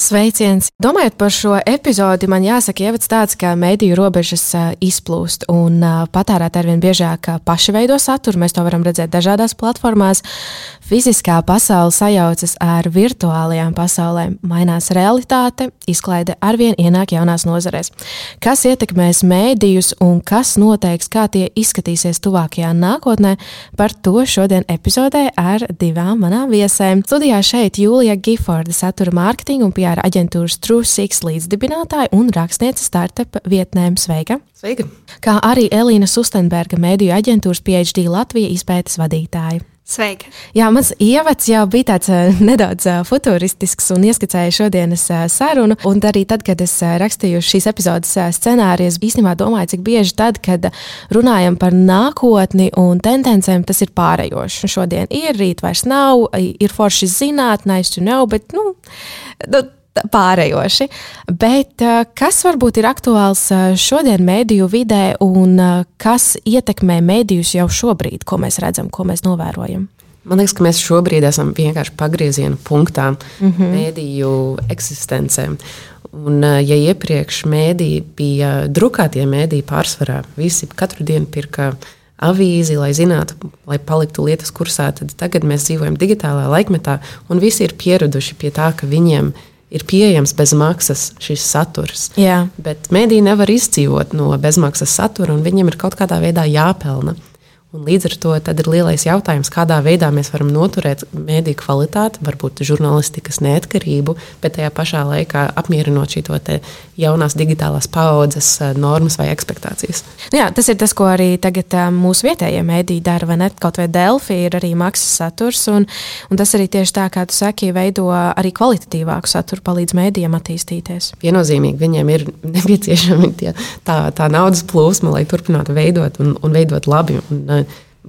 Sveiciens! Domājot par šo epizodi, man jāsaka, ievads tāds, ka mediju robežas izplūst un patērētāji arvien biežāk paši veido saturu. Mēs to varam redzēt dažādās platformās. Fiziskā pasaule sajaucas ar virtuālajām pasaulēm, mainās realitāte, izklaide arvien ienāk jaunās nozarēs. Kas ietekmēs mēdījus un kas noteiks, kā tie izskatīsies tuvākajā nākotnē, par to šodien epizodē ar divām manām viesēm. Studijā šeit Jūlija Giforda, satura mārketinga un PR aģentūras TrueSix līdzdibinātāja un rakstniece startup vietnēm. Sveika! Sveika! Kā arī Elīna Sustenberga, mediju aģentūras PhD Latvijas izpētes vadītāja. Sveika! Jā, mans ievads jau bija tāds uh, nedaudz uh, futuristisks un ieskicēja šodienas uh, sarunu. Un arī tad, kad es rakstīju šīs epizodes scenāriju, es īstenībā domāju, cik bieži tad, kad runājam par nākotni un tendencēm, tas ir pārējoši. Šodien ir, rīt vairs nav, ir forši zināt, nice to know, bet nu, nu pārējoši. Bet kas varbūt ir aktuāls šodien mēdīju vidē un kas ietekmē mēdījus jau šobrīd, ko mēs redzam, ko mēs novērojam? Man liekas, ka mēs šobrīd esam vienkārši pagrieziena punktā mm -hmm. mēdīju eksistencē. Un, ja iepriekš mēdī bija drukātie mēdīji pārsvarā, visi katru dienu pirka avīzi, lai zinātu, lai paliktu lietas kursā, tad tagad mēs dzīvojam digitālā laikmetā, un visi ir pieraduši pie tā, ka viņiem ir ir pieejams bez maksas šis saturs. Jā. Bet mēdī nevar izdzīvot no bezmaksas satura, un viņiem ir kaut kādā veidā jāpelna. Un līdz ar to ir lielais jautājums, kādā veidā mēs varam noturēt mēdīju kvalitāti, varbūt žurnālistikas neatkarību, bet tajā pašā laikā apmierinot šī jaunās digitālās paudzes eh, normas vai expectācijas. Nu jā, tas ir tas, ko arī tagad eh, mūsu vietējie mēdīji dara, vai ne? Kaut vai Delphi ir arī maksas saturs, un, un tas arī tieši tā, kā tu saki, veido arī kvalitatīvāku saturu, palīdz mēdījiem attīstīties. Viennozīmīgi viņiem ir nepieciešama tā, tā naudas plūsma, lai turpinātu veidot un, un veidot labi. Un, eh,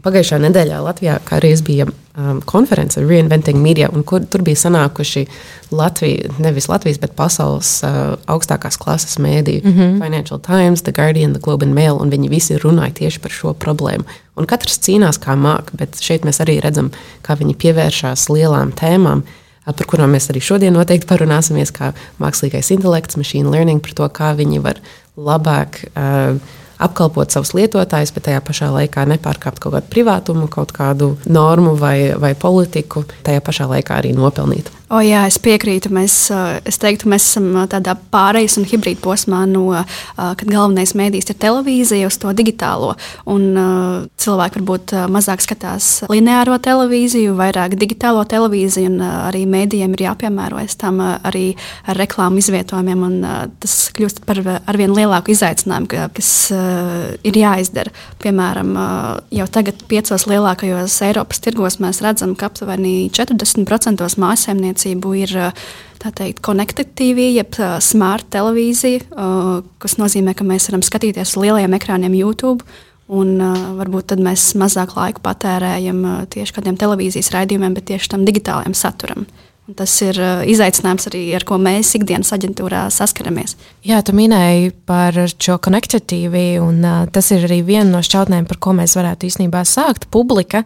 Pagājušā nedēļā Latvijā bija um, konference Reinventing Media, un kur, tur bija sanākuši Latvija, nevis Latvijas, bet pasaules uh, augstākās klases mēdīji, mm -hmm. Financial Times, The Guardian, The Globe and Mail, un viņi visi runāja tieši par šo problēmu. Un katrs cīnās kā māk, bet šeit mēs arī redzam, kā viņi pievēršās lielām tēmām. Par kurām mēs arī šodien noteikti parunāsimies, kā mākslīgais intelekts, machine learning, par to, kā viņi var labāk uh, apkalpot savus lietotājus, bet tajā pašā laikā nepārkāpt kaut kādu privātumu, kaut kādu normu vai, vai politiku, tajā pašā laikā arī nopelnīt. O, jā, es piekrītu. Mēs, es teiktu, mēs esam tādā pārejas un hibrīda posmā, no, kad galvenais mēdījis ir televīzija uz to digitālo. Un, cilvēki varbūt mazāk skatās lineāro televīziju, vairāk digitālo televīziju, un arī mēdījiem ir jāpiemērojas tam arī ar reklāmu izvietojumiem. Tas kļūst par arvien lielāku izaicinājumu, kas ir jāizdara. Piemēram, jau tagad piecos lielākajos Eiropas tirgos mēs redzam, ka aptuveni 40% mājsaimniecību ir teikt, connected TV, jeb smart televīzija, kas nozīmē, ka mēs varam skatīties uz lielajiem ekrāniem YouTube. Un, uh, varbūt tad mēs mazāk laika patērējam uh, tieši kādiem televīzijas raidījumiem, bet tieši tam digitālajam saturam. Uh, Tas ir uh, izaicinājums arī, ar ko mēs ikdienas aģentūrā saskaramies. Jā, tu minēji par šo TV, un uh, tas ir arī viena no šķautnēm, par ko mēs varētu īstenībā sākt. Publika,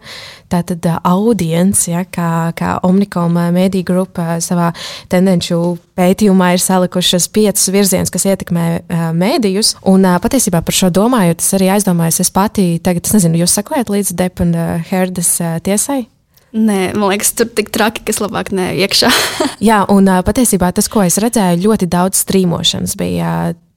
tātad uh, audience, ja, kā, kā Omnicom mediju grupa savā tendenču pētījumā ir salikušas piecus virzienus, kas ietekmē uh, mēdījus. Un uh, patiesībā par šo domājot, es arī aizdomājos, es pati tagad, es nezinu, jūs sakojat līdz Depa un uh, Herdas uh, tiesai? Nē, man liekas, tur tik traki, kas labāk nē, iekšā. Jā, un patiesībā tas, ko es redzēju, ļoti daudz strīmošanas bija.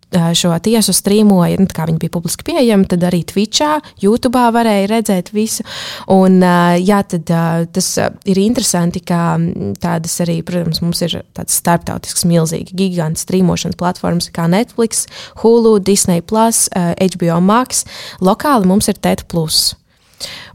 Šo tiesu strīmoja, nu, kā viņi bija publiski pieejami, tad arī Twitchā, YouTube varēja redzēt visu. Un, jā, tad, tas ir interesanti, ka tādas arī, protams, mums ir tāds starptautisks, milzīgs, gigants strīmošanas platformas kā Netflix, Hulu, Disney, HBO Max. Lokāli mums ir TET.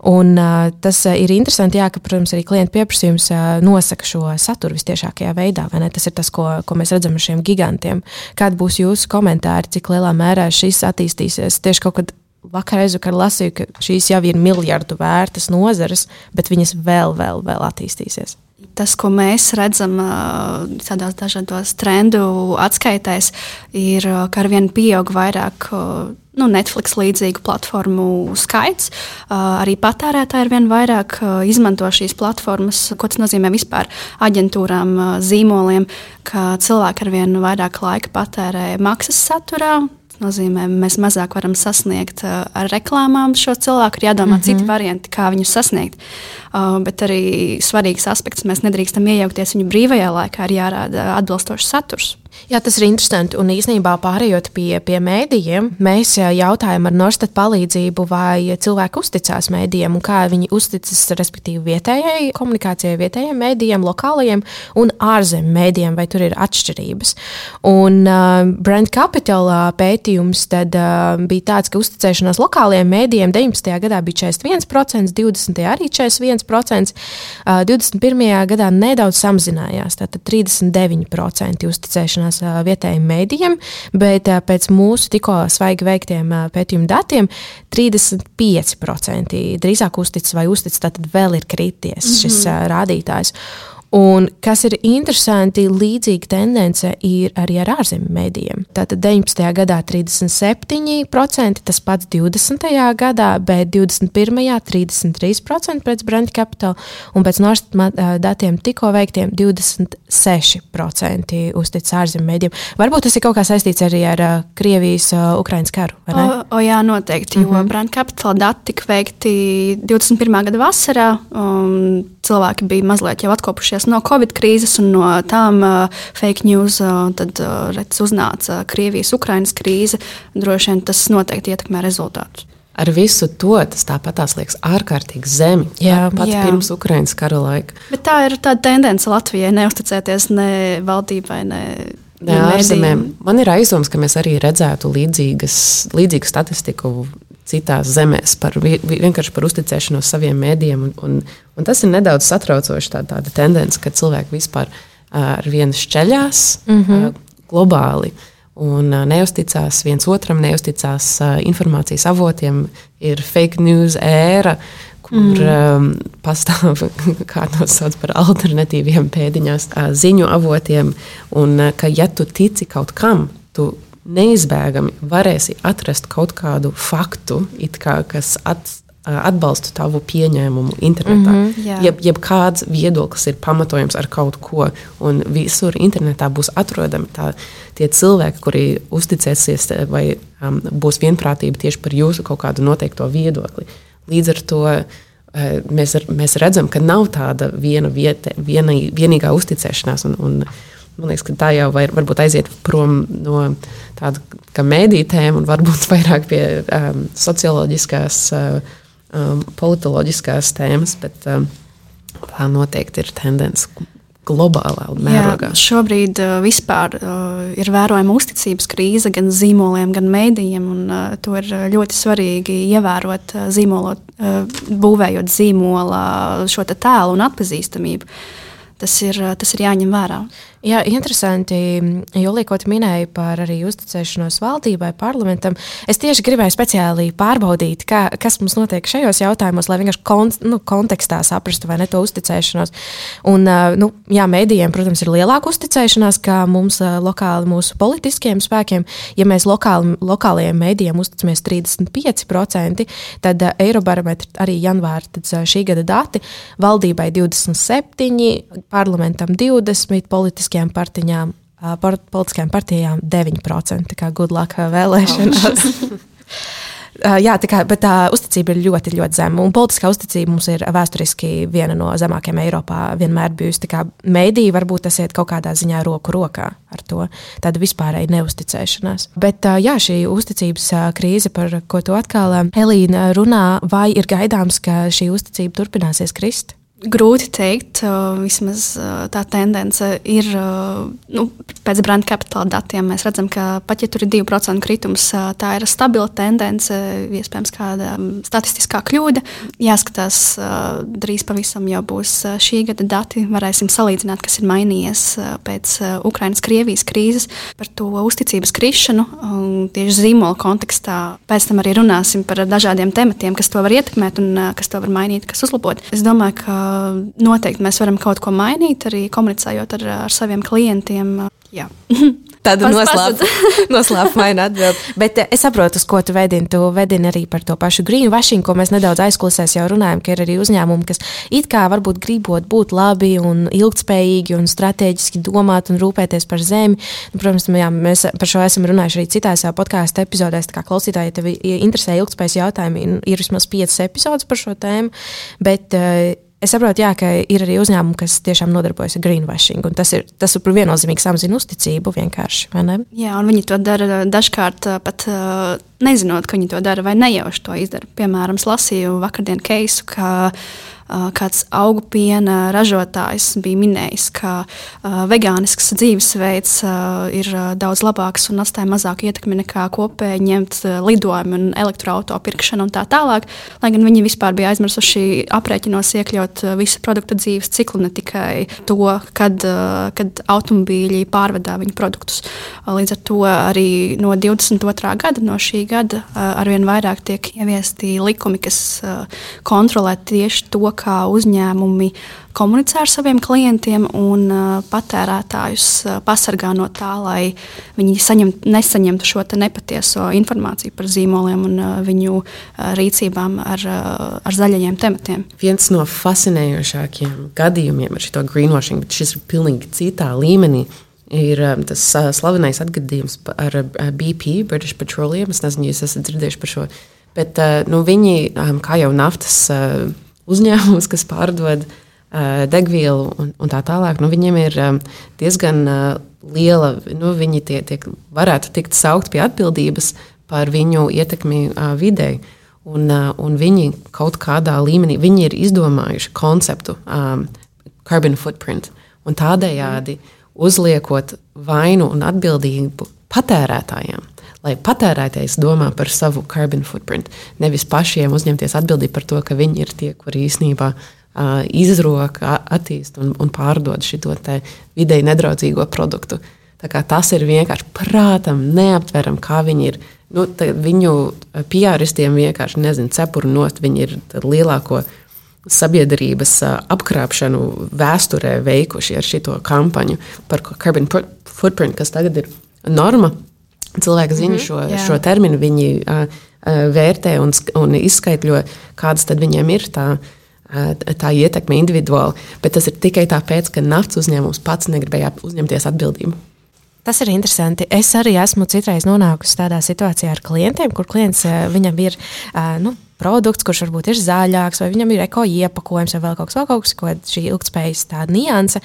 Un, uh, tas ir interesanti, jā, ka, protams, arī klienta pieprasījums uh, nosaka šo saturu visciešākajā veidā. Tas ir tas, ko, ko mēs redzam ar šiem gigantiem. Kādi būs jūsu komentāri, cik lielā mērā šis attīstīsies tieši kaut kad vakar aizvakar lasīju, ka šīs jau ir miljardu vērtas nozares, bet viņas vēl, vēl, vēl attīstīsies. Tas, ko mēs redzam tādās dažādos trendu atskaitēs, ir, ka ar vienu pieaug vairāk nu, Netflix līdzīgu platformu skaits. Arī patērētāji ar vien vairāk izmanto šīs platformas. Ko tas nozīmē vispār aģentūrām, zīmoliem, ka cilvēki ar vien vairāk laika patērē maksas saturā, Tas nozīmē, ka mēs mazāk varam sasniegt uh, ar reklāmām šo cilvēku. Ir jādomā mm -hmm. citi varianti, kā viņu sasniegt. Uh, bet arī svarīgs aspekts, mēs nedrīkstam iejaukties viņu brīvajā laikā, ir jārāda atbilstošs saturs. Jā, tas ir interesanti. Un īsnībā pārējot pie, pie mēdījiem, mēs jautājam ar Norstat palīdzību, vai cilvēki uzticās mēdījiem un kā viņi uzticas, respektīvi, vietējai komunikācijai, vietējiem mēdījiem, lokālajiem un ārzemju mēdījiem, vai tur ir atšķirības. Un uh, Brand Capital pētījums tad, uh, bija tāds, ka uzticēšanās lokālajiem mēdījiem 19. gadā bija 41%, 20. arī 41%, uh, 21. gadā nedaudz samazinājās, tātad 39% uzticēšanās uzticēšanās vietējiem mēdījiem, bet pēc mūsu tikko svaigi veiktiem pētījumu datiem 35% drīzāk uzticas vai uzticas, tad vēl ir krities šis mm -hmm. rādītājs. Un kas ir interesanti, līdzīga tendence ir arī ar ārzemju mēdījiem. Tātad 19. gadā 37%, tas pats 20. gadā, bet 21. 33% pēc Brent Capital un pēc Norstat datiem tikko veiktiem 26% uztic ārzemju mēdījiem. Varbūt tas ir kaut kā saistīts arī ar Krievijas-Ukrainas karu. O, o, jā, noteikti, jo mm -hmm. Brent Capital dati tika veikti 21. gada vasarā. Um, cilvēki bija mazliet jau atkopušies no Covid krīzes un no tām uh, fake news. Uh, tad uh, redz, uznāca Krievijas-Ukrainas krīze. Droši vien tas noteikti ietekmē rezultātus. Ar visu to tas tāpat liekas ārkārtīgi zemi. Jā, pat jā. pirms Ukraiņas kara laika. Bet tā ir tā tendence Latvijai neusticēties ne valdībai, ne ārzemēm. Man ir aizdoms, ka mēs arī redzētu līdzīgas, līdzīgu statistiku citās zemēs, par, vienkārši par uzticēšanos saviem mēdījiem. Un, un, un tas ir nedaudz satraucoši, tā, tāda tendence, ka cilvēki vispār ar vienu šķeļās mm -hmm. globāli. Un neusticās viens otram, neusticās informācijas avotiem. Ir fake news ēra, kur mm. um, pastāv kāda no sauc par alternatīviem pēdiņās, ziņu avotiem. Un ka, ja tu tici kaut kam, tu neizbēgami varēsi atrast kaut kādu faktu, kā, kas at, atbalsta tavu pieņēmumu internetā. Mm -hmm, yeah. jeb, jeb kāds viedoklis ir pamatojams ar kaut ko, un visur internetā būs atrodami tā, tie cilvēki, kuri uzticēsies vai um, būs vienprātība tieši par jūsu kaut kādu noteikto viedokli. Līdz ar to mēs, mēs redzam, ka nav tāda viena vieta, viena, vienīgā uzticēšanās. Un, un, Man liekas, ka tā jau var, varbūt aiziet prom no tāda kā mēdītēm un varbūt vairāk pie um, socioloģiskās, uh, um, politoloģiskās tēmas, bet um, tā noteikti ir tendence globālā mērogā. Jā, šobrīd uh, vispār uh, ir vērojama uzticības krīze gan zīmoliem, gan mēdījiem. Un, uh, to ir ļoti svarīgi ievērot, uh, zīmolot, uh, būvējot zīmola šo tēlu un atpazīstamību. Tas ir, uh, tas ir jāņem vērā. Jā, interesanti. Julija, tu minēji par arī uzticēšanos valdībai, parlamentam. Es tieši gribēju speciāli pārbaudīt, kā, kas mums notiek šajos jautājumos, lai vienkārši kon, nu, kontekstā saprastu, vai ne to uzticēšanos. Un, nu, jā, mēdījiem, protams, ir lielāka uzticēšanās kā mums lokāli, mūsu politiskiem spēkiem. Ja mēs lokāli, lokālajiem mēdījiem uzticamies 35%, tad Eirobarometra arī janvāra šī gada dati valdībai 27%, parlamentam 20%, politiskiem politiskajām partiņām, politiskajām partijām 9%. Kā good luck vēlēšanās. Jā, tā kā, bet tā uzticība ir ļoti, ļoti zema. Un politiskā uzticība mums ir vēsturiski viena no zemākajām Eiropā. Vienmēr bijusi. Mēdīja varbūt tas iet kaut kādā ziņā roku rokā ar to. Tāda vispārēja neusticēšanās. Bet jā, šī uzticības krīze, par ko tu atkal Elīna runā, vai ir gaidāms, ka šī uzticība turpināsies krist? Grūti teikt. Vismaz tā tendence ir. Nu, pēc brenda kapitāla datiem mēs redzam, ka pat ja tur ir 2% kritums, tā ir stabila tendence, iespējams, kāda statistiskā kļūda. Jāskatās, drīz pavisam jau būs šī gada dati. Varēsim salīdzināt, kas ir mainījies pēc Ukrainas-Krievijas krīzes par to uzticības krišanu tieši zīmola kontekstā. Pēc tam arī runāsim par dažādiem tematiem, kas to var ietekmēt un kas to var mainīt, kas uzlabot. Es domāju, ka noteikti mēs varam kaut ko mainīt, arī komunicējot ar, ar saviem klientiem. Jā. Tāda noslēpumaina atbilde. Bet eh, es saprotu, uz ko tu vedini. Tu vedini arī par to pašu greenwashing, ko mēs nedaudz aizklausēs jau runājam, ka ir arī uzņēmumi, kas it kā varbūt gribot būt labi un ilgspējīgi un strateģiski domāt un rūpēties par zemi. Nu, protams, jā, mēs par šo esam runājuši arī citās podkāstu epizodēs. Kā klausītāji, ja tevi interesē ilgspējas jautājumi, ir vismaz piecas epizodes par šo tēmu. Bet, Es saprotu, jā, ka ir arī uzņēmumi, kas tiešām nodarbojas ar greenwashing. Tas ir tas, kas viennozīmīgi samazina uzticību vienkārši. Jā, un viņi to dara dažkārt pat nezinot, ka viņi to dara vai nejauši to izdara. Piemēram, es lasīju vakardienas keisu, ka kāds augu piena ražotājs bija minējis, ka vegānisks dzīvesveids ir daudz labāks un atstāja mazāku ietekmi nekā kopēji ņemt lidojumu un elektroautorātu pirkšanu un tā tālāk. Lai gan viņi vispār bija aizmirsuši aprēķinos iekļaut visu produktu dzīves ciklu, ne tikai to, kad, kad automobīļi pārvedā viņu produktus. Līdz ar to arī no 22. gada, no šī gada, arvien vairāk tiek ieviesti likumi, kas kontrolē tieši to, kā uzņēmumi komunicē ar saviem klientiem un patērētājus pasargā no tā, lai viņi saņem, nesaņemtu šo nepatieso informāciju par zīmoliem un viņu rīcībām ar, ar zaļajiem tematiem. Viens no fascinējošākajiem gadījumiem ar šo greenwashing, bet šis ir pilnīgi citā līmenī. Ir tas slavenais atgadījums ar BP, British Petroleum. Es nezinu, ja esat dzirdējuši par šo. Bet nu, viņi, kā jau naftas uzņēmumus, kas pārdod uh, degvielu un, un tā tālāk, nu, viņiem ir um, diezgan uh, liela, nu, viņi tie, tiek, varētu tikt saukt pie atbildības par viņu ietekmi uh, videi. Un, uh, un viņi kaut kādā līmenī ir izdomājuši konceptu um, carbon footprint. Un tādējādi uzliekot vainu un atbildību patērētājiem lai patērētājs domā par savu carbon footprint. Nevis pašiem uzņemties atbildību par to, ka viņi ir tie, kuri īsnībā uh, izroka, attīst un, un pārdod šo vidēji nedraudzīgo produktu. Tas ir vienkārši prātam neaptveram, kā viņi ir. Nu, viņu PR-istiem vienkārši nezinu, cepuru nost. Viņi ir lielāko sabiedrības apkrāpšanu vēsturē veikuši ar šo kampaņu par carbon footprint, kas tagad ir norma Cilvēki zina mm -hmm, šo, jā. šo terminu, viņi uh, vērtē un, un izskaidro, kādas tad viņiem ir tā, uh, tā ietekme individuāli. Bet tas ir tikai tāpēc, ka naftas uzņēmums pats negribēja uzņemties atbildību. Tas ir interesanti. Es arī esmu citreiz nonākusi tādā situācijā ar klientiem, kur klients viņam ir nu, produkts, kurš varbūt ir zaļāks, vai viņam ir eko iepakojums, vai vēl kaut kas, kas, ko šī ilgspējas tāda nianse.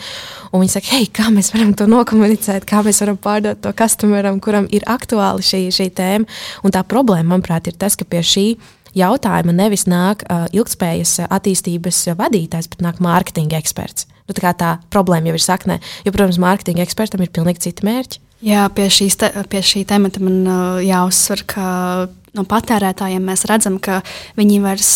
Un viņi saka, hei, kā mēs varam to nokomunicēt, kā mēs varam pārdot to customeram, kuram ir aktuāli šī, šī tēma. Un tā problēma, manuprāt, ir tas, ka pie šī jautājuma nevis nāk uh, ilgspējas attīstības vadītājs, bet nāk mārketinga eksperts. Nu, tā, tā problēma jau ir saknē, jo, protams, mārketinga ekspertam ir pilnīgi citi mērķi. Jā, pie, te, pie šī temata man uh, jāuzsver, ka no patērētājiem mēs redzam, ka viņi vairs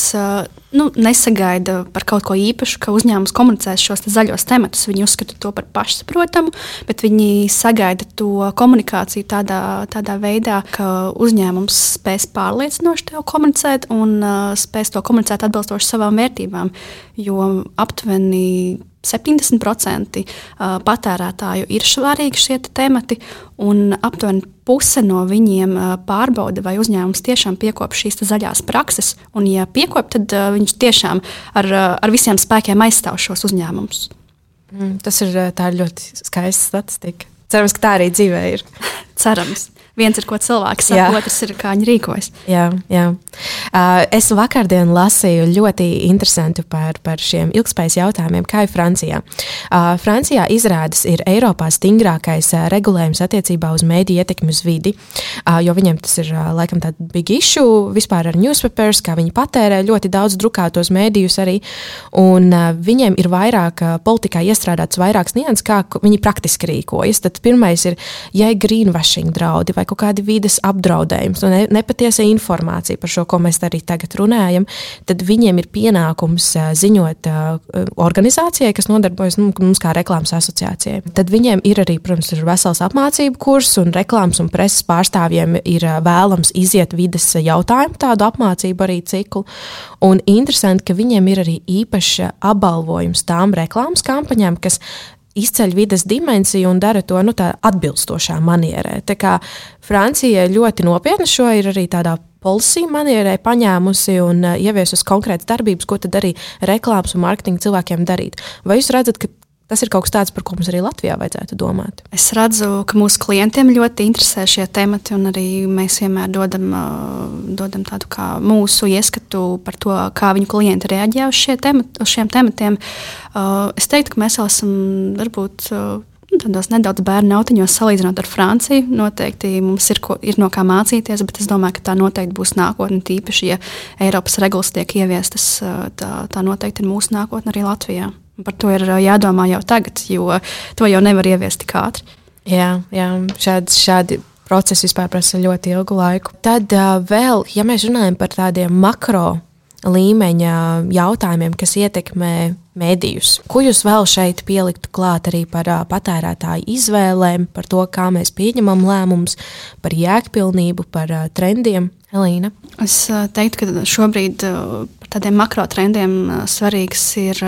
nu, nesagaida par kaut ko īpašu, ka uzņēmums komunicēs šos te zaļos tematus. Viņi uzskata to par pašsaprotamu, bet viņi sagaida to komunikāciju tādā, tādā veidā, ka uzņēmums spēs pārliecinoši to komunicēt un uh, spēs to komunicēt atbilstoši savām vērtībām. Jo aptuveni 70% patērētāju ir svarīgi šie temati, un aptuveni puse no viņiem pārbauda, vai uzņēmums tiešām piekopja šīs zaļās prakses. Un, ja piekopja, tad viņš tiešām ar, ar visiem spēkiem aizstāv šos uzņēmumus. Mm, tas ir ļoti skaista statistika. Cerams, ka tā arī dzīvē ir. Cerams. Viens ir ko cilvēks saka, otrs ir kā viņi rīkojas. Jā, jā. Uh, es vakardien lasīju ļoti interesantu par, par šiem ilgspējas jautājumiem, kā ir Francijā. Uh, Francijā izrādes ir Eiropā stingrākais uh, regulējums attiecībā uz mēdīju ietekmi uz vidi, uh, jo viņiem tas ir uh, laikam tāds big issue vispār ar newspapers, kā viņi patērē ļoti daudz drukātos mēdījus arī, un uh, viņiem ir vairāk uh, politikā iestrādāts vairākas nianses, kā viņi praktiski rīkojas. Tad pirmais ir, ja ir greenwashing draudi vai kaut kādi vides apdraudējums un ne, nepatiesa informācija par šo, ko mēs arī tagad runājam, tad viņiem ir pienākums ziņot organizācijai, kas nodarbojas nu, mums kā reklāmas asociācijai. Tad viņiem ir arī, protams, ir vesels apmācību kurs un reklāmas un preses pārstāvjiem ir vēlams iziet vides jautājumu tādu apmācību arī ciklu. Un interesanti, ka viņiem ir arī īpašs apbalvojums tām reklāmas kampaņām, kas izceļ vidas dimensiju un dara to nu, atbilstošā manierē. Tā kā Francija ļoti nopietni šo ir arī tādā policija manierē paņēmusi un uh, ieviesusi konkrētas darbības, ko tad arī reklāmas un mārketinga cilvēkiem darīt. Vai jūs redzat, ka Tas ir kaut kas tāds, par ko mums arī Latvijā vajadzētu domāt. Es redzu, ka mūsu klientiem ļoti interesē šie temati, un arī mēs vienmēr dodam, dodam tādu mūsu ieskatu par to, kā viņu klienti reaģē uz, temat, uz šiem tematiem. Es teiktu, ka mēs vēl esam varbūt tādos nedaudz bērnu autiņos salīdzinot ar Franciju. Noteikti mums ir, ko, ir no kā mācīties, bet es domāju, ka tā noteikti būs nākotne. Tīpaši, ja Eiropas regulas tiek ieviestas, tā, tā noteikti ir mūsu nākotne arī Latvijā. Par to ir jādomā jau tagad, jo to jau nevar ieviest tik ātri. Jā, jā šādi, šādi procesi vispār prasa ļoti ilgu laiku. Tad uh, vēl, ja mēs runājam par tādiem makro līmeņa jautājumiem, kas ietekmē medijus. Ko jūs vēl šeit pieliktu klāt arī par uh, patērētāju izvēlēm, par to, kā mēs pieņemam lēmumus, par jēgpilnību, par uh, trendiem? Elīna? Es teiktu, ka šobrīd par tādiem makro trendiem svarīgs ir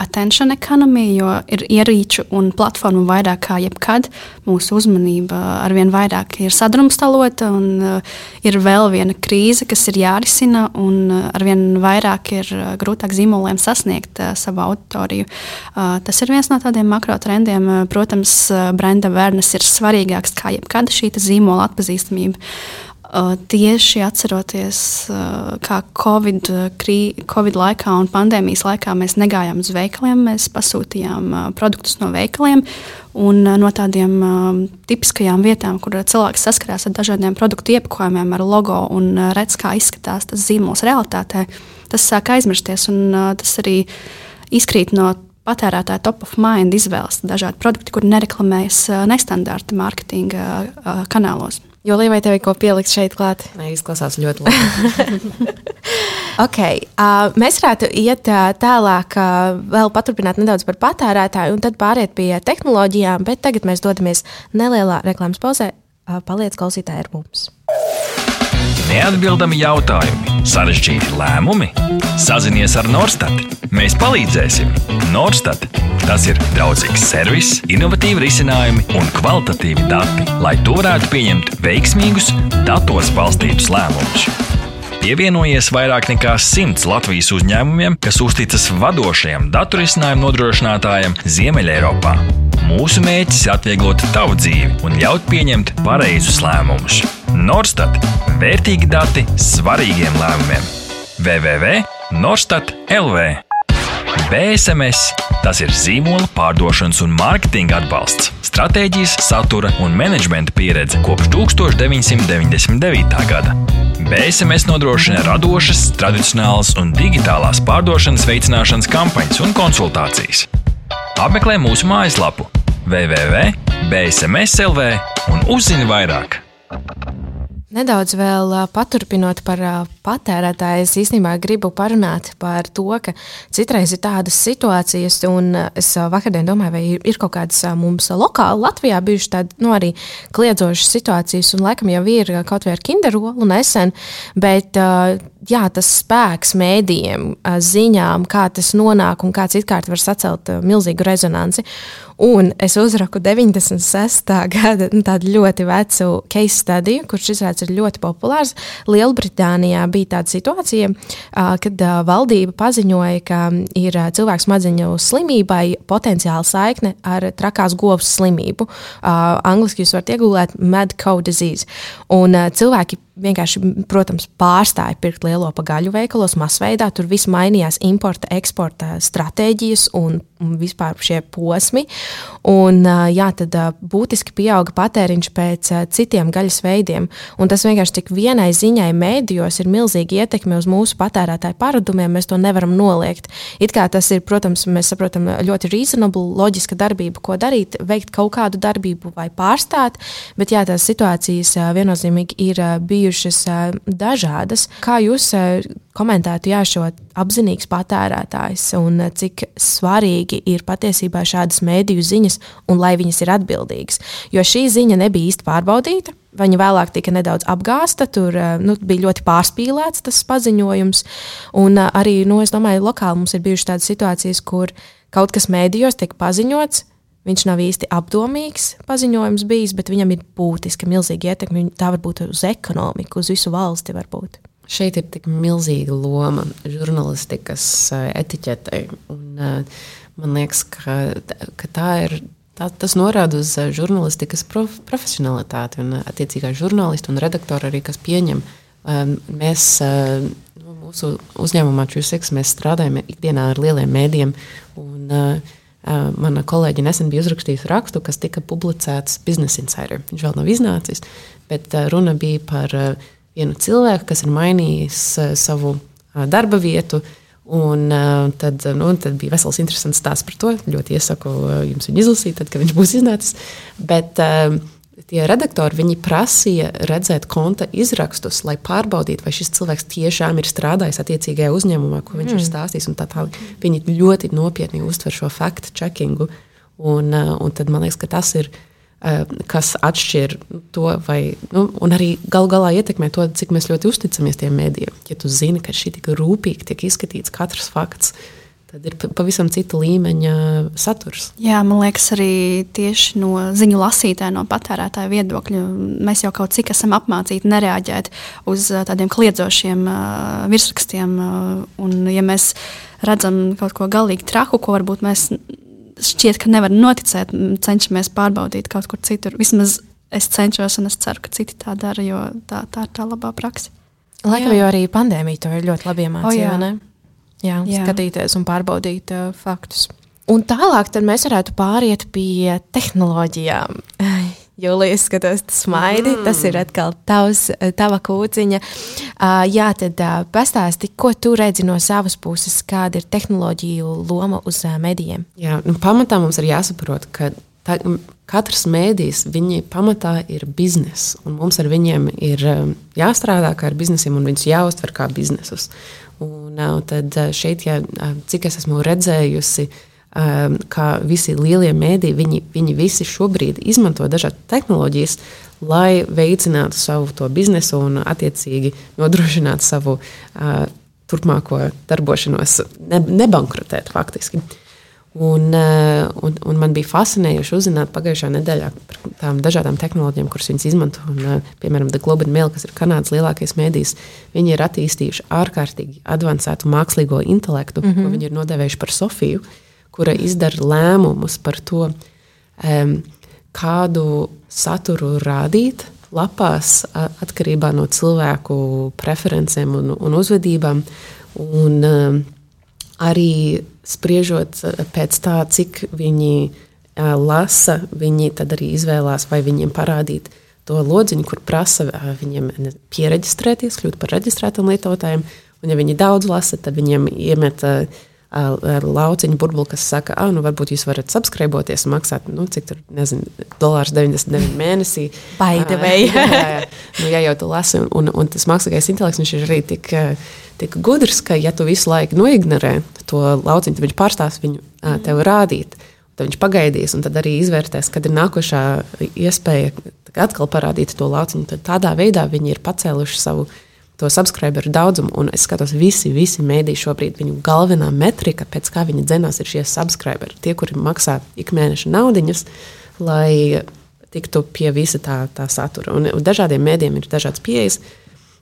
attention economy, jo ir ierīču un platformu vairāk kā jebkad. Mūsu uzmanība arvien vairāk ir sadrumstalota, un ir vēl viena krīze, kas ir jārisina, un arvien vairāk ir grūtāk zīmoliem sasniegt savu auditoriju. Tas ir viens no tādiem makro trendiem. Protams, brenda awareness ir svarīgāks kā jebkad šī zīmola atpazīstamība. Tieši atceroties, kā Covid, krī, Covid laikā un pandēmijas laikā mēs negājām uz veikaliem, mēs pasūtījām produktus no veikaliem un no tādiem tipiskajām vietām, kur cilvēks saskarās ar dažādiem produktu iepakojumiem, ar logo un redz, kā izskatās tas zīmols realitātē. Tas sāk aizmirsties un tas arī izkrīt no patērētāja top of mind izvēles. Dažādi produkti, kuri nereklamējas nestandarta mārketinga kanālos. Jo Līvai tev ir ko pielikt šeit klāt? Nē, izklausās ļoti labi. okay, uh, mēs varētu iet uh, tālāk, uh, vēl paturpināt nedaudz par patērētāju un tad pāriet pie tehnoloģijām, bet tagad mēs dodamies nelielā reklāmas pauzē. Uh, paliec klausītāji ar mums! Neatbildami jautājumi, sarežģīti lēmumi. Sazinies ar Norstat. Mēs palīdzēsim. Norstat. Tas ir draudzīgs servis, innovatīvi risinājumi un kvalitatīvi dati, lai tu varētu pieņemt veiksmīgus, datos balstītus lēmumus. Pievienojies vairāk nekā simts Latvijas uzņēmumiem, kas uzticas vadošajam datorisinājumu nodrošinātājam Ziemeļeiropā. Mūsu mērķis ir atvieglot tavu dzīvi un ļaut pieņemt pareizus lēmumus. Norstat - vērtīgi dati svarīgiem lēmumiem. www.norstat LV BSMS - tas ir zīmola pārdošanas un mārketinga atbalsts, stratēģijas, satura un menedžmenta pieredze kopš 1999. gada. BSMS nodrošina radošas, tradicionālas un digitālās pārdošanas veicināšanas kampaņas un konsultācijas. Apmeklē mūsu mājaslapu www.bsmslv un uzzini vairāk! Nedaudz vēl paturpinot par patērētāju, es īstenībā gribu parunāt par to, ka citreiz ir tādas situācijas, un es vakardien domāju, vai ir kaut kādas mums lokāli Latvijā bijušas tādas nu, arī kliedzošas situācijas, un laikam jau ir kaut vai ar kinderolu nesen, bet jā, tas spēks mēdījiem, ziņām, kā tas nonāk un kā citkārt var sacelt milzīgu rezonanci. Un es uzraku 96. gada nu, ļoti vecu case study, kurš izrādās ir ļoti populārs. Lielbritānijā bija tāda situācija, kad valdība paziņoja, ka ir cilvēku smadzeņu slimībai potenciāla saikne ar trakās govs slimību. Angliski jūs varat iegūt mad cow disease. Un cilvēki vienkārši, protams, pārstāja pirkt lielo pagaļu veikalos masveidā. Tur viss mainījās, importa, eksporta stratēģijas un, vispār šie posmi. Un, jā, tad būtiski pieauga patēriņš pēc citiem gaļas veidiem. Un tas vienkārši tik vienai ziņai mēdījos ir milzīga ietekme uz mūsu patērētāju paradumiem. Mēs to nevaram noliegt. It kā tas ir, protams, mēs saprotam, ļoti reasonable, loģiska darbība, ko darīt, veikt kaut kādu darbību vai pārstāt. Bet jā, tās situācijas viennozīmīgi ir bijušas bijušas dažādas. Kā jūs komentētu jā, šo apzinīgs patērētājs un cik svarīgi ir patiesībā šādas mēdīju ziņas un lai viņas ir atbildīgas? Jo šī ziņa nebija īsti pārbaudīta. Viņa vēlāk tika nedaudz apgāzta, tur nu, bija ļoti pārspīlēts tas paziņojums. Un arī, nu, es domāju, lokāli mums ir bijušas tādas situācijas, kur kaut kas mēdījos tiek paziņots, Viņš nav īsti apdomīgs paziņojums bijis, bet viņam ir būtiska, milzīga ietekme. Tā var būt uz ekonomiku, uz visu valsti. Varbūt. Šeit ir tik milzīga loma žurnālistikas eh, etiķetei. Un, uh, man liekas, ka, ka tā ir. Tā, tas norāda uz eh, žurnālistikas prof, profesionalitāti un attiecīgā žurnālistu un redaktora arī, kas pieņem. Um, mēs uh, mūsu uzņēmumā Čūseks strādājam ikdienā ar lieliem mēdiem. Un, uh, Mana kolēģe nesen bija uzrakstījusi rakstu, kas tika publicēts Business Insider. Viņš vēl nav iznācis, bet runa bija par vienu cilvēku, kas ir mainījis savu darba vietu. Un, tad, nu, tad bija vesels interesants stāsts par to. Ļoti iesaku jums viņu izlasīt, tad, kad viņš būs iznācis. Bet, uh, tie redaktori prasīja redzēt konta izrakstus, lai pārbaudītu, vai šis cilvēks tiešām ir strādājis attiecīgajā uzņēmumā, ko viņš mm. ir stājis. Tā tā, viņi ļoti nopietni uztver šo faktu checkingu. Un, uh, un tad man liekas, ka tas ir. Uh, kas atšķir to, vai nu, arī galu galā ietekmē to, cik mēs ļoti uzticamies tiem mēdījiem. Ja tu zini, ka šī tik rūpīgi tiek izskatīts katrs fakts, uh, tad ir pavisam cita līmeņa saturs. Jā, man liekas, arī tieši no ziņu lasītāja, no patērētāja viedokļa, mēs jau kaut cik esam apmācīti nereaģēt uz tādiem kliedzošiem uh, virsrakstiem. Uh, un, ja mēs redzam kaut ko galīgi traku, ko varbūt mēs šķiet, ka nevaram noticēt, cenšamies pārbaudīt kaut kur citur. Vismaz es cenšos, un es ceru, ka citi tā dara, jo tā, tā ir tā labā praksa. Laikam jau arī pandēmija to ir ļoti labi iemācījusi. Jā, jā. skatīties un pārbaudīt uh, faktus. Un tālāk mēs varētu pāriet pie tehnoloģijām. Jūlijas skatos, tas smaidi, mm. tas ir atkal tavs, tava kūciņa. Uh, jā, tad uh, pastāsti, ko tu redzi no savas puses, kāda ir tehnoloģiju loma uz uh, medijiem? Jā, nu, pamatā mums ir jāsaprot, ka tā, katrs mēdījis, viņi pamatā ir bizness, un mums ar viņiem ir jāstrādā kā ar biznesiem, un viņus jāuztver kā biznesus. Un, tad šeit, ja, cik es esmu redzējusi, kā visi lielie mēdīji, viņi, viņi visi šobrīd izmanto dažādas tehnoloģijas, lai veicinātu savu biznesu un attiecīgi nodrošinātu savu turpmāko darbošanos, ne, nebankrotēt faktiski. Uh, Un, eh, un, un man bija fascinējoši uzzināt pagājušā nedēļā par tām dažādām tehnoloģijām, kuras viņas izmanto. Un, eh, piemēram, The Globe and Mail, kas ir Kanādas lielākais mēdījis, viņi ir attīstījuši ārkārtīgi avansētu mākslīgo intelektu, mm -hmm. ko mhm. viņi ir nodevējuši par Sofiju, kura izdara lēmumus par to, um, kādu saturu rādīt lapās atkarībā no cilvēku preferencēm un, un uzvedībām. Un, um, arī spriežot eh, pēc tā, cik viņi uh, lasa, viņi tad arī izvēlās, vai viņiem parādīt to lodziņu, kur prasa uh, viņiem pieregistrēties, kļūt par reģistrētiem lietotājiem. Un, ja viņi daudz lasa, tad viņiem iemet uh, lauciņu burbuli, kas saka, ah, nu varbūt jūs varat subscribēties un maksāt, nu, cik tur, nezinu, dolārs 99 mēnesī. Baidevēji. jā, jā, jā. Nu, ja jau tu lasi, un, un, un tas mākslīgais intelekts, viņš ir arī tik, tik gudrs, ka ja tu visu laiku noignorē to lauciņu, tad viņš pārstās viņu tev rādīt. Tad viņš pagaidīs, un tad arī izvērtēs, kad ir nākošā iespēja atkal parādīt to lauciņu. Tad tādā veidā viņi ir pacēluši savu to subscriberu daudzumu. Un es skatos, visi, visi mēdīji šobrīd, viņu galvenā metrika, pēc kā viņi dzinās, ir šie subscriberi. Tie, kuri maksā ik mēneša naudiņas, lai tiktu pie visa tā, tā satura. Un, un dažādiem mēdiem ir dažādas pieejas.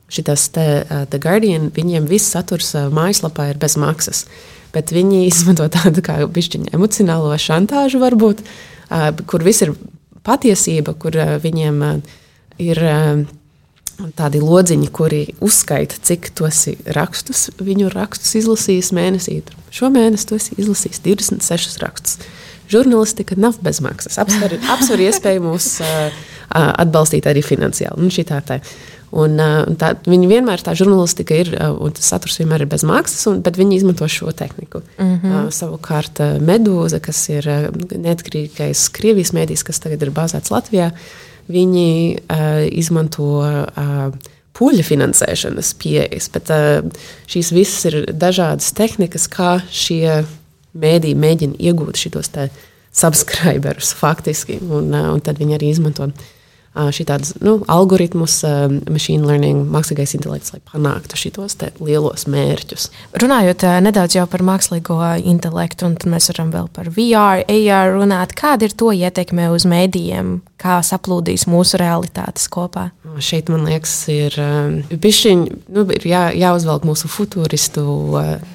Šitas te, uh, The Guardian, viņiem viss saturs uh, mājaslapā ir bez maksas. Bet viņi izmanto tādu kā pišķiņu emocionālo šantāžu, varbūt, uh, kur viss ir patiesība, kur uh, viņiem uh, ir. Uh, tādi lodziņi, kuri uzskaita, cik tu esi rakstus, viņu rakstus izlasījis mēnesī. Šo mēnesi tu esi izlasījis 26 rakstus. Žurnālistika nav bezmaksas. Apsver, apsver iespēju mūs uh, atbalstīt arī finansiāli. Un tā, tā. Un, uh, tā, viņi vienmēr tā žurnālistika ir, uh, un tas saturs vienmēr ir bez maksas, un, bet viņi izmanto šo tehniku. Mm -hmm. uh, savukārt Medūza, kas ir neatkarīgais Krievijas mēdījis, kas tagad ir bāzēts Latvijā, viņi uh, izmanto uh, puļu finansēšanas pieejas, bet uh, šīs visas ir dažādas tehnikas, kā šie mēdī mēģina iegūt šos subscriberus faktiski, un, un tad viņi arī izmanto šādus nu, algoritmus, machine learning, mākslīgais intelekts, lai panāktu šos lielos mērķus. Runājot nedaudz par mākslīgo intelektu, un mēs varam vēl par VR, AR runāt. Kāda ir to ietekme uz mēdījiem, kā saplūdīs mūsu realitātes kopā? Šeit, man liekas, ir, bišķiņ, nu, ir jā, jāuzvelk mūsu futūristu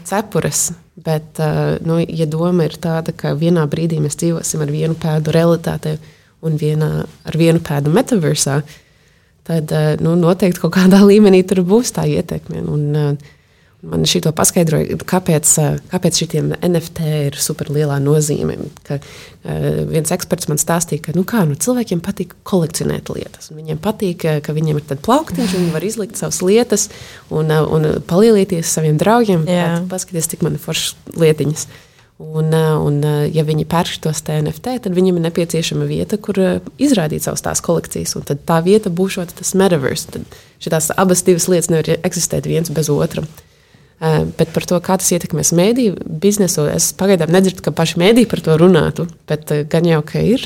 cepures Bet, nu, ja doma ir tāda, ka vienā brīdī mēs dzīvosim ar vienu pēdu realitātē un vienā, ar vienu pēdu metaversā, tad eh, nu, noteikti kaut kādā līmenī tur būs tā ietekme. Un, uh, Man šī paskaidroja, kāpēc, kāpēc šiem NFT ir superlielā nozīme. Ka, uh, viens eksperts man stāstīja, ka nu kā, nu, cilvēkiem patīk kolekcionēt lietas. Viņiem patīk, ka viņiem ir plauktiņš, viņi var izlikt savas lietas un, un palielīties saviem draugiem. Paskaties, cik man ir foršas lietiņas. Un, un, ja viņi pērk tos NFT, tad viņiem ir nepieciešama vieta, kur izrādīt savas tās kolekcijas. Un tā vieta būs tas metaverse. Tad šīs abas lietas nevar eksistēt viens bez otra. Eh, bet par to, kā tas ietekmēs mēdīju biznesu, es pagaidām nedzirdu, ka paši mēdīji par to runātu. Bet eh, gan jau, ka ir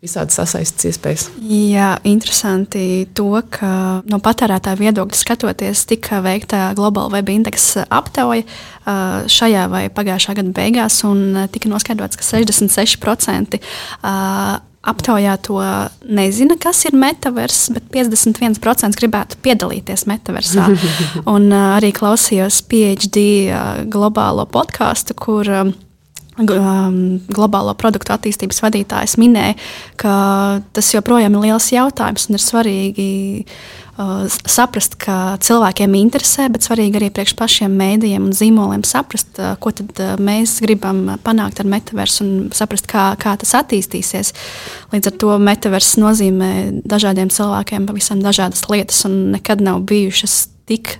visādi sasaistītas iespējas. Jā, interesanti to, ka no patērētāja viedokļa skatoties, tika veikta globāla web indeksa aptauja eh, šajā vai pagājušā gada beigās, un tika noskaidrots, ka 66% aptaujā to nezina, kas ir metavers, bet 51% gribētu piedalīties metaversā. Un uh, arī klausījos PhD uh, globālo podkāstu, kur uh, globālo produktu attīstības vadītājs minēja, ka tas joprojām ir liels jautājums un ir svarīgi uh, saprast, ka cilvēkiem interesē, bet svarīgi arī priekš pašiem mēdījiem un zīmoliem saprast, uh, ko uh, mēs gribam panākt ar metaversu un saprast, kā, kā tas attīstīsies. Līdz ar to metavers nozīmē dažādiem cilvēkiem pavisam dažādas lietas un nekad nav bijušas tik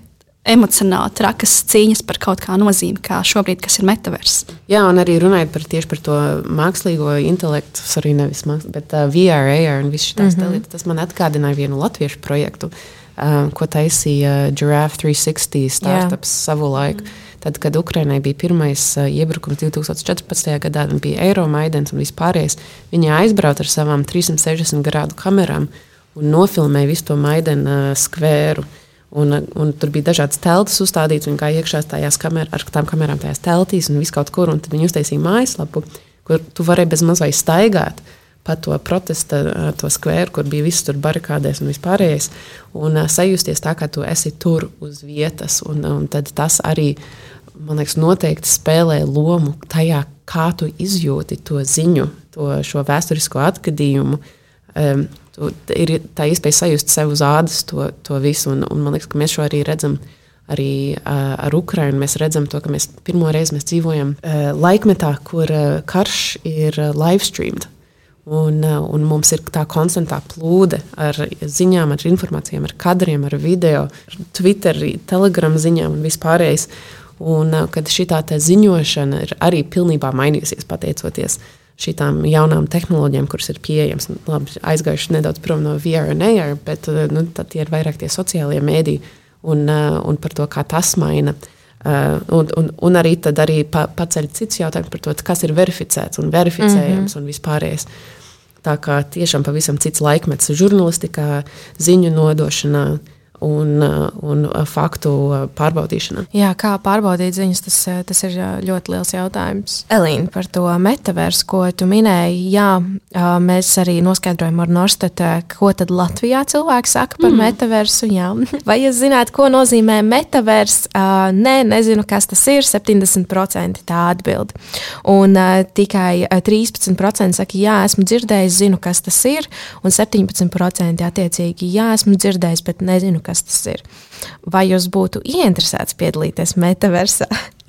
emocionāli trakas cīņas par kaut kā nozīmi, kā šobrīd, kas ir metavers. Jā, un arī runājot par tieši par to mākslīgo intelektu, arī nevis mākslīgo, bet uh, VR, AR un viss šīs mm -hmm. lietas, tas man atgādināja vienu latviešu projektu, uh, ko taisīja Giraffe 360 startups Jā. savu laiku. Mm -hmm. Tad, kad Ukraiņai bija pirmais uh, iebrukums 2014. gadā, un bija Eiromaidens un vispārējais, viņi aizbrauca ar savām 360 grādu kamerām un nofilmēja visu to Maidena uh, skvēru. Uh, Un, un tur bija dažādas telpas uzstādītas, un kā iekšā tajās kamerā, ar tām kamerām tajās teltīs un viss kaut kur. Tad viņi uztaisīja mājaslapu, kur tu varēji bez mazliet staigāt pa to protesta, to skvēru, kur bija viss tur barikādēs un vispārējais. Un uh, sajusties tā, ka tu esi tur uz vietas. Un, un tas arī, man liekas, noteikti spēlē lomu tajā, kā tu izjūti to ziņu, to vēsturisko atgadījumu. Um, ir tā iespēja sajust sev uz ādas to, to visu. Un, un man liekas, ka mēs šo arī redzam. Arī uh, ar Ukrajinu mēs redzam, to, ka mēs pirmo reizi mēs dzīvojam uh, laikmetā, kur uh, karš ir uh, live streamed. Un, uh, un mums ir tā konstantā plūde ar ziņām, ar informācijām, ar kadriem, ar video, ar Twitter, Telegram ziņām un vispārējais. Un, uh, kad šī tā ziņošana ir arī pilnībā mainījusies pateicoties uh, šīm jaunām tehnoloģijām, kuras ir pieejamas. Nu, labi, aizgājuši nedaudz prom no VR un AR, bet eh, nu, tie ir vairāk tie sociālie mēdīji un, eh, un par to, kā tas maina. Uh, un, un, un arī, arī pa, paceļ cits jautājums par to, kas ir verificēts un verificējams mm -hmm. un vispārējais. Tā kā tiešām pavisam cits laikmets žurnālistikā, ziņu nodošanā un, un faktu pārbaudīšana. Jā, kā pārbaudīt ziņas, tas, tas ir ļoti liels jautājums. Elīna, par to metaversu, ko tu minēji, jā, mēs arī noskaidrojam ar Norstetu, ko tad Latvijā cilvēki saka par mm. metaversu. Jā. Vai jūs zināt, ko nozīmē metavers? Nē, nezinu, kas tas ir. 70% tā atbild. Un tikai 13% saka, jā, esmu dzirdējis, zinu, kas tas ir. Un 17% attiecīgi, jā, esmu dzirdējis, bet nezinu, kas tas ir. Vai jūs būtu ieinteresēts piedalīties metaversā?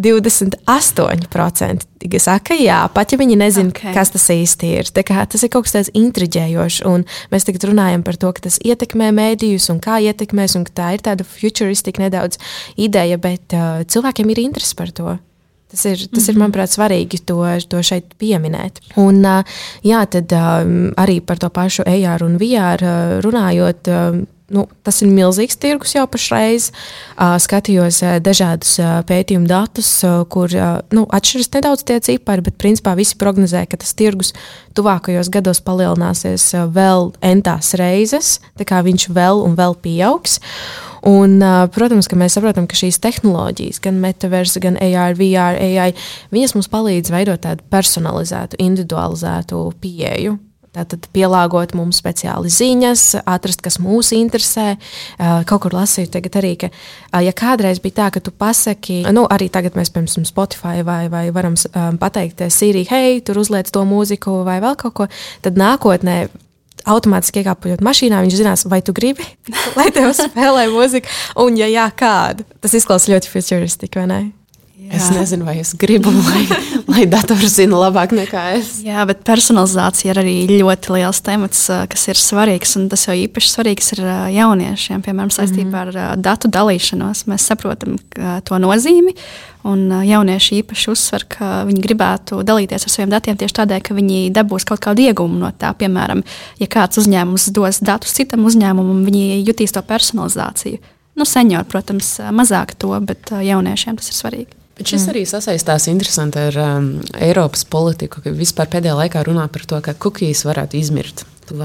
28% saka, jā, pat ja viņi nezina, okay. kas tas īsti ir. Tas ir kaut kas tāds intriģējošs, un mēs tagad runājam par to, ka tas ietekmē mēdījus un kā ietekmēs, un tā ir tāda futuristiska nedaudz ideja, bet uh, cilvēkiem ir interesi par to. Tas ir, tas ir, mhm. manuprāt, svarīgi to, to šeit pieminēt. Un, uh, jā, tad uh, arī par to pašu AR un VR uh, runājot. Nu, tas ir milzīgs tirgus jau pašreiz. Uh, skatījos uh, dažādus uh, pētījumu datus, uh, kur uh, nu, atšķiras nedaudz tie cipari, bet principā visi prognozē, ka tas tirgus tuvākajos gados palielināsies uh, vēl entās reizes, tā kā viņš vēl un vēl pieaugs. Un, uh, protams, ka mēs saprotam, ka šīs tehnoloģijas, gan metaverse, gan AR, VR, AI, viņas mums palīdz veidot tādu personalizētu, individualizētu pieeju Tātad pielāgot mums speciāli ziņas, atrast, kas mūs interesē. Kaut kur lasīju tagad arī, ka, ja kādreiz bija tā, ka tu pasaki, nu, arī tagad mēs, piemēram, Spotify vai, vai varam pateikt, Sīrija, hei, tur uzliec to mūziku vai vēl kaut ko, tad nākotnē automātiski iekāpjot mašīnā, viņš zinās, vai tu gribi, lai tev spēlē mūziku, un, ja jā, kādu. Tas izklausās ļoti futuristiski, vai ne? Jā. Es nezinu, vai es gribu, lai, lai dators zina labāk nekā es. Jā, bet personalizācija ir arī ļoti liels temats, kas ir svarīgs. Un tas jau īpaši svarīgs ir jauniešiem, piemēram, saistībā mm -hmm. ar datu dalīšanos. Mēs saprotam to nozīmi. Un jaunieši īpaši uzsver, ka viņi gribētu dalīties ar saviem datiem tieši tādēļ, ka viņi dabūs kaut kādu ieguvumu no tā. Piemēram, ja kāds uzņēmums dos datus citam uzņēmumam, viņi jutīs to personalizāciju. Nu, seniori, protams, mazāk to, bet jauniešiem tas ir svarīgi. Bet šis mm. arī sasaistās interesanti ar um, Eiropas politiku, ka vispār pēdējā laikā runā par to, ka kukijas varētu izmirt. O,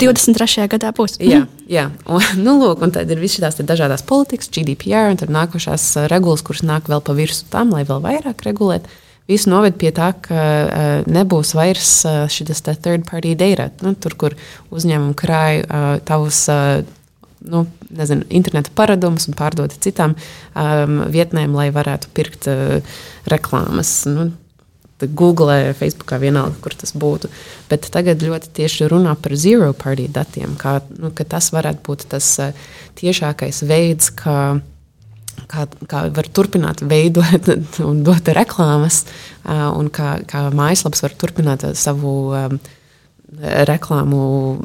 23. gadā būs. jā, jā. Un, nu, lūk, un tad ir visas šīs dažādas politikas, GDPR, un tad nākošās uh, regulas, kuras nāk vēl pa virsmu tam, lai vēl vairāk regulētu. Visu noved pie tā, ka uh, nebūs vairs uh, šis third party data. Nu, tur, kur uzņēmumi krāj tavus nu, nezinu, interneta paradumus un pārdot citām um, vietnēm, lai varētu pirkt uh, reklāmas. Nu, Google, Facebook, vienalga, kur tas būtu. Bet tagad ļoti tieši runā par zero party datiem, kā nu, tas varētu būt tas uh, tiešākais veids, kā, kā, kā var turpināt veidot un dot reklāmas, uh, un kā, kā mājaslapas var turpināt savu. Um, reklāmu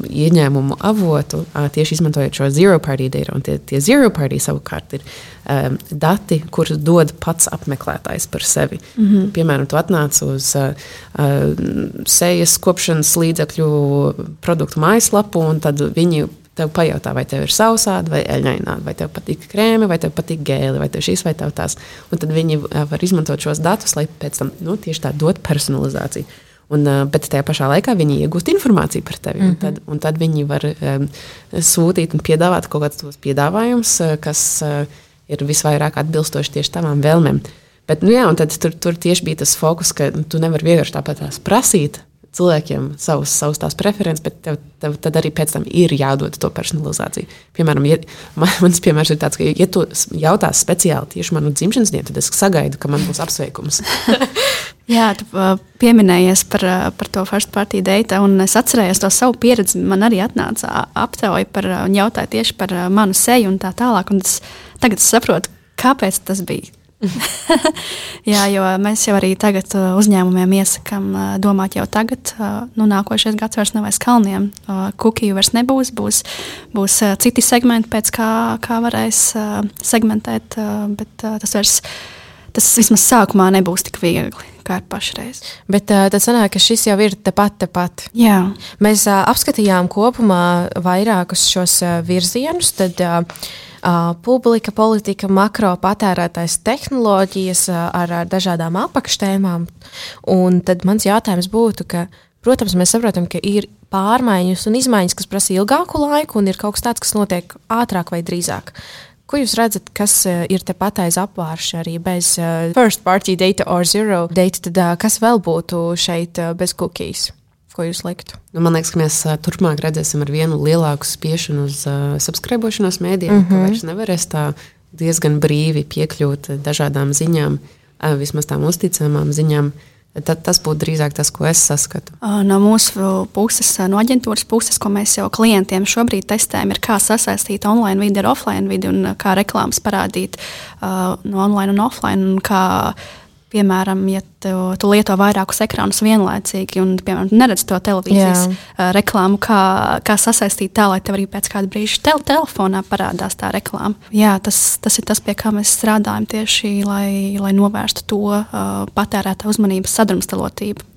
ieņēmumu avotu, tieši izmantojot šo zero party data. Tie, tie zero party savukārt ir um, dati, kurus dod pats apmeklētājs par sevi. Mm -hmm. Piemēram, tu atnāc uz uh, sejas kopšanas līdzekļu produktu mājaslapu, un tad viņi tev pajautā, vai tev ir sausāda vai eļļaināda, vai tev patīk krēmi, vai tev patīk gēli, vai tev šīs vai tev tās. Un tad viņi var izmantot šos datus, lai pēc tam nu, tieši tā dot personalizāciju. Un, bet tajā pašā laikā viņi iegūst informāciju par tevi. Mm -hmm. un, tad, un tad viņi var um, sūtīt un piedāvāt kaut kādus tos piedāvājumus, kas uh, ir visvairāk atbilstoši tieši tavām vēlmēm. Bet, nu, jā, tad tur, tur tieši bija tas fokus, ka nu, tu nevari vienkārši tāpat tās prasīt cilvēkiem savus, savus tās preferences, bet tev, tev tad arī pēc tam ir jādod to personalizāciju. Piemēram, ja, man, mans piemērs ir tāds, ka, ja tu jautās speciāli tieši manu dzimšanas dienu, tad es sagaidu, ka man būs apsveikums. Jā, tu pieminējies par, par to first party data, un es atcerējos to savu pieredzi. Man arī atnāca aptauja par un jautāja tieši par manu seju un tā tālāk. Un es, tagad es saprotu, kāpēc tas bija. Jā, jo mēs jau arī tagad uzņēmumiem iesakām domāt jau tagad, nu, nākošais gads vairs nav aiz kalniem. Kukiju vairs nebūs, būs, būs citi segmenti, pēc kā, kā varēs segmentēt, bet tas vairs, tas vismaz sākumā nebūs tik viegli kā ir pašreiz. Bet uh, tad sanāk, ka šis jau ir tepat, tepat. Jā. Mēs uh, apskatījām kopumā vairākus šos uh, virzienus. Tad, uh, Uh, publika, politika, makro patērētājs, tehnoloģijas uh, ar, ar dažādām apakštēmām. Un tad mans jautājums būtu, ka, Protams, mēs saprotam, ka ir pārmaiņas un izmaiņas, kas prasa ilgāku laiku, un ir kaut kas tāds, kas notiek ātrāk vai drīzāk. Ko jūs redzat, kas uh, ir tepat aiz apvārša arī bez uh, first party data or zero data? Tad, uh, kas vēl būtu šeit bez cookies? Ko jūs liktu? Nu, man liekas, ka mēs turpmāk redzēsim ar vienu lielāku spiešanu uz uh, subscribēšanos mēdījiem, mm -hmm. ka vairs nevarēs tā diezgan brīvi piekļūt dažādām ziņām, uh, vismaz tām uzticamām ziņām. Uh, Tad tas būtu drīzāk tas, ko es saskatu. No mūsu puses, no aģentūras puses, ko mēs jau klientiem šobrīd testējam, ir kā sasaistīt online vidi ar offline vidi un kā reklāmas parādīt uh, no online un offline. Un kā Piemēram, ja tu, tu lieto vairākus ekrānus vienlaicīgi un, piemēram, neredz to televīzijas Jā. Reklāmu, kā, kā sasaistīt tā, lai tev arī pēc kāda brīža tel telefonā parādās tā reklāma. Jā, tas, tas ir tas, pie kā mēs strādājam tieši, lai, lai novērstu to uh, patērētā uzmanības sadrumstalotību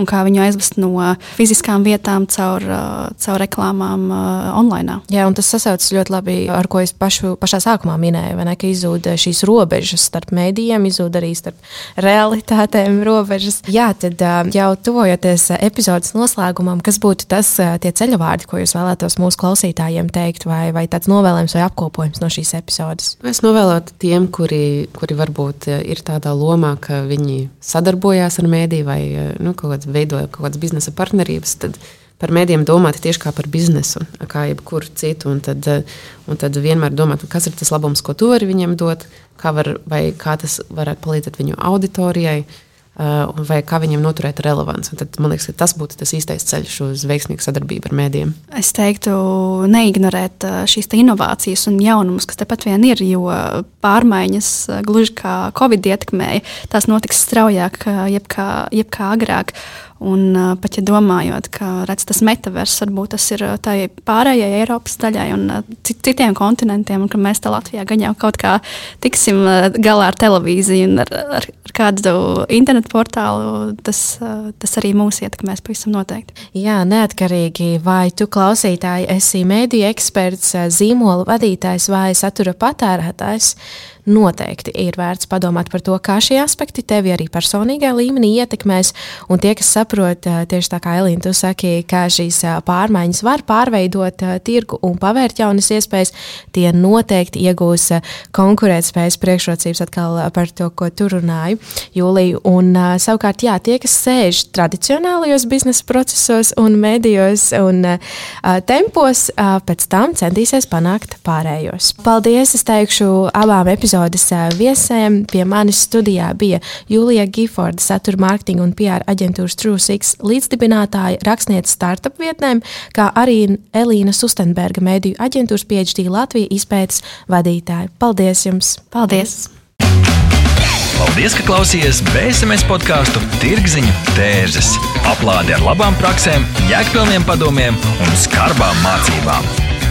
un kā viņu aizvest no fiziskām vietām caur, uh, caur reklāmām uh, online. Jā, un tas sasaucas ļoti labi ar ko es pašu, pašā sākumā minēju, ne, ka izzūd šīs robežas starp mēdījiem, izzūd arī starp realitātēm robežas. Jā, tad uh, jau tuvojoties epizodes noslēgumam, kas būtu tas tie ceļavārdi, ko jūs vēlētos mūsu klausītājiem teikt, vai, vai tāds novēlējums vai apkopojums no šīs epizodes? Es novēlētu tiem, kuri, kuri varbūt ir tādā lomā, ka viņi sadarbojās ar mēdīju vai nu, kaut kādā veidoja kaut kādas biznesa partnerības, tad par mēdiem domāt tieši kā par biznesu, kā jebkuru citu. Un tad, un tad vienmēr domāt, kas ir tas labums, ko tu vari viņiem dot, kā, var, kā tas varētu palīdzēt viņu auditorijai. Uh, vai kā viņam noturēt relevanci. Tad, man liekas, tas būtu tas īstais ceļš uz veiksmīgu sadarbību ar mēdiem. Es teiktu, neignorēt uh, šīs inovācijas un jaunumus, kas tepat vien ir, jo pārmaiņas, uh, gluži kā Covid ietekmēja, tās notiks straujāk, jebkā, jebkā agrāk. Un pat ja domājot, ka redz, tas metavers varbūt tas ir tai pārējai Eiropas daļai un citiem kontinentiem, un ka mēs te Latvijā gan jau kaut kā tiksim galā ar televīziju un ar, ar, ar kādu internetu portālu, tas, tas arī mūs ietekmēs pavisam noteikti. Jā, neatkarīgi vai tu klausītāji esi mēdīju eksperts, zīmola vadītājs vai satura patērētājs noteikti ir vērts padomāt par to, kā šie aspekti tevi arī personīgā līmenī ietekmēs. Un tie, kas saprot, tieši tā kā Elīna, tu saki, ka šīs pārmaiņas var pārveidot tirgu un pavērt jaunas iespējas, tie noteikti iegūs konkurētspējas priekšrocības atkal par to, ko tu runāji, Jūlija. Un savukārt, jā, tie, kas sēž tradicionālajos biznesa procesos un medijos un tempos, pēc tam centīsies panākt pārējos. Paldies! Es teikšu abām epizodēm epizodes viesiem. Pie manis studijā bija Julija Giforda, satura mārketinga un PR aģentūras TrueSix līdzdibinātāja, rakstniece startup vietnēm, kā arī Elīna Sustenberga mediju aģentūras PhD Latvijas izpētes vadītāja. Paldies jums! Paldies! Paldies, ka klausījāties BSMS podkāstu Tirziņu tērzes. Aplādi ar labām praktiskām, jēgpilniem padomiem un skarbām mācībām.